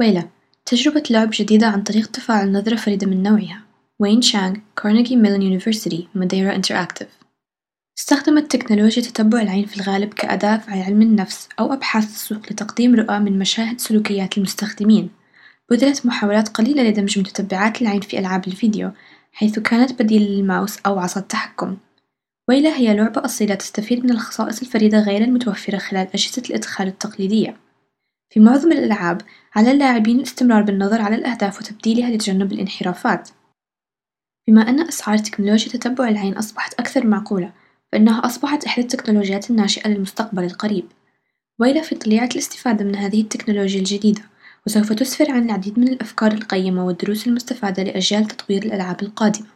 ويلة تجربة لعب جديدة عن طريق تفاعل نظرة فريدة من نوعها. وين شانغ Carnegie Mellon University Madeira Interactive. استخدمت تكنولوجيا تتبع العين في الغالب كأداة في علم النفس أو أبحاث السوق لتقديم رؤى من مشاهد سلوكيات المستخدمين. بذلت محاولات قليلة لدمج متتبعات العين في ألعاب الفيديو حيث كانت بديلة للماوس أو عصا التحكم. ويلا هي لعبة أصيلة تستفيد من الخصائص الفريدة غير المتوفرة خلال أجهزة الإدخال التقليدية. في معظم الألعاب على اللاعبين الاستمرار بالنظر على الأهداف وتبديلها لتجنب الانحرافات بما أن أسعار تكنولوجيا تتبع العين أصبحت أكثر معقولة فإنها أصبحت إحدى التكنولوجيات الناشئة للمستقبل القريب ويلا في طليعة الاستفادة من هذه التكنولوجيا الجديدة وسوف تسفر عن العديد من الأفكار القيمة والدروس المستفادة لأجيال تطوير الألعاب القادمة.